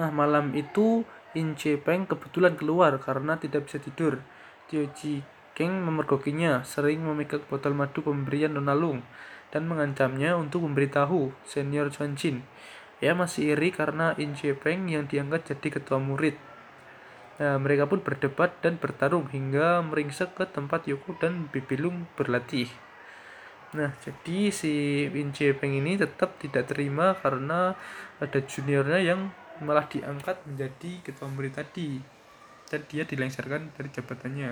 Nah, malam itu In Peng kebetulan keluar karena tidak bisa tidur. Tio Ji Keng memergokinya, sering memegang botol madu pemberian Nona Lung, dan mengancamnya untuk memberitahu senior Chuan Jin. Ia masih iri karena In Peng yang diangkat jadi ketua murid. Nah, mereka pun berdebat dan bertarung hingga meringsek ke tempat Yoko dan Bibilung berlatih. Nah, jadi si In Peng ini tetap tidak terima karena ada juniornya yang malah diangkat menjadi ketua murid tadi. Dan dia dilengsarkan dari jabatannya